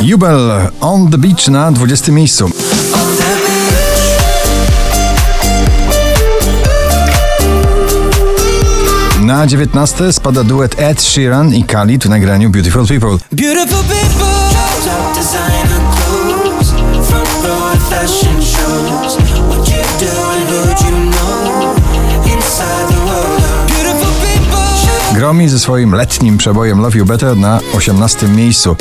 Jubel on the beach na 20 miejscu. Na 19 spada duet Ed Sheeran i Khalid w nagraniu Beautiful People. Beautiful people. Gromi ze swoim letnim przebojem Love You Better na 18 miejscu.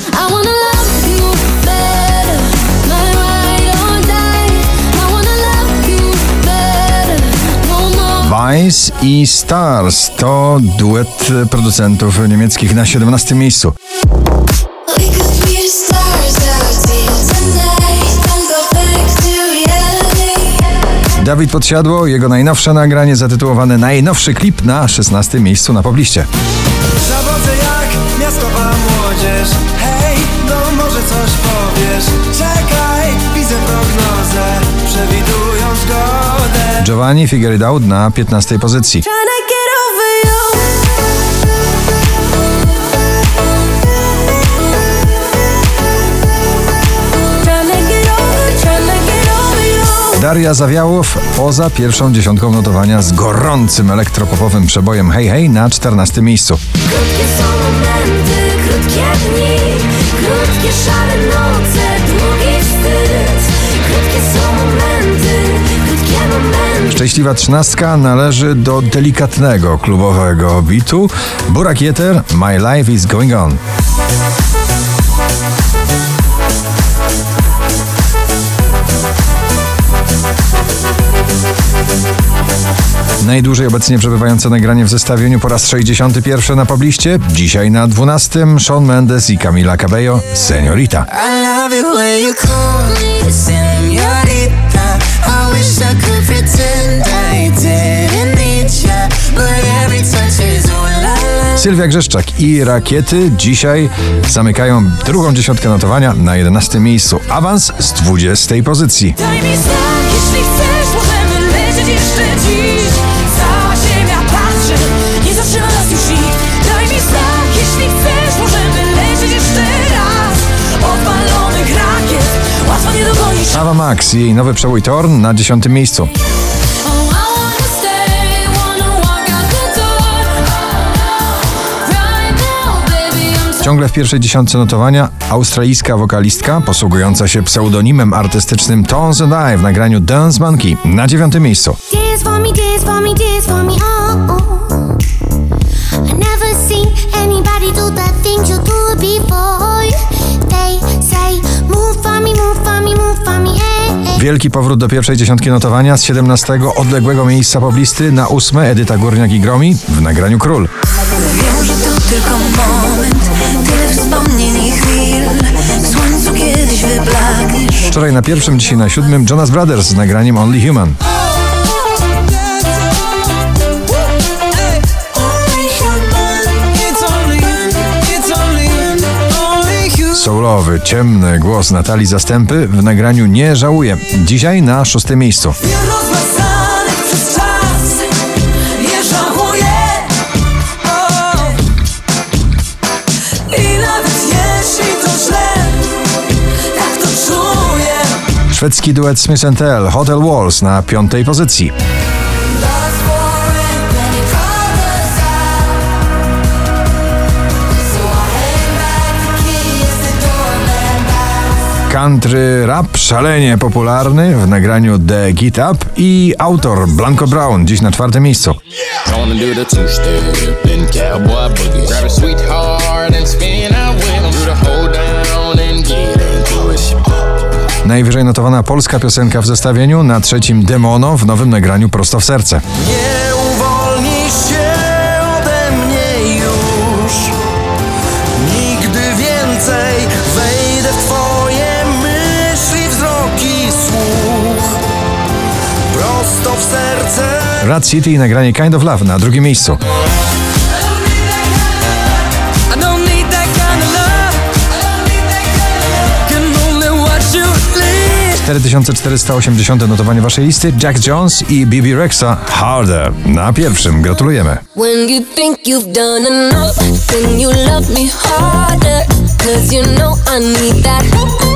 Vice i Stars to duet producentów niemieckich na 17 miejscu. Dawid Podsiadło, jego najnowsze nagranie zatytułowane Najnowszy klip na 16 miejscu na pobliście. Zawodzę jak miastowa młodzież. Hej, no może coś powiesz. Czekaj, widzę zgodę. Giovanni Out na 15 pozycji. Daria Zawiałow poza pierwszą dziesiątką notowania z gorącym elektropopowym przebojem Hey Hey na 14 miejscu. Krótkie są momenty, krótkie dni, krótkie szare noce, Szczęśliwa trzynastka należy do delikatnego klubowego bitu Burak Jeter My Life is Going On. Najdłużej obecnie przebywające nagranie w zestawieniu po raz 61 na pobliście. Dzisiaj na 12 Shawn Mendes i Camila Cabello Seniorita. Sylwia Grzeszczak i Rakiety dzisiaj zamykają drugą dziesiątkę notowania na 11 miejscu. Awans z 20 pozycji. Daj mi znak, jeśli chcesz, możemy lecieć jeszcze dziś. Cała ziemia patrzy, nie zatrzyma nas już nikt. Daj mi znak, jeśli chcesz, możemy lecieć jeszcze raz. Odpalonych rakiet, łatwo nie dogonisz. Ava Max i jej nowy przebój Torn na 10 miejscu. Ciągle w pierwszej dziesiątce notowania australijska wokalistka posługująca się pseudonimem artystycznym Tones and I w nagraniu Dance Monkey na 9 miejscu. Wielki powrót do pierwszej dziesiątki notowania z 17 odległego miejsca poblisty na 8 Edyta Górniak i Gromi w nagraniu Król. Wiem, że to tylko Wczoraj na pierwszym, dzisiaj na siódmym Jonas Brothers z nagraniem Only Human. Soulowy, ciemny głos Natalii Zastępy w nagraniu Nie żałuję. Dzisiaj na szóstym miejscu. Szwedzki duet Smith Tell Hotel Walls na piątej pozycji. Country rap szalenie popularny w nagraniu The Get Up i autor Blanco Brown dziś na czwartym miejscu. Gonna Najwyżej notowana polska piosenka w zestawieniu na trzecim Demono w nowym nagraniu Prosto w serce. Nie uwolnisz się ode mnie już Nigdy więcej wejdę w twoje myśli, wzroki, słuch Prosto w serce Rad City i nagranie Kind of Love na drugim miejscu. 4480 notowanie waszej listy Jack Jones i Bibi Rexa Harder na pierwszym. Gratulujemy. When you think you've done enough, then you love me harder. Cause you know I need that.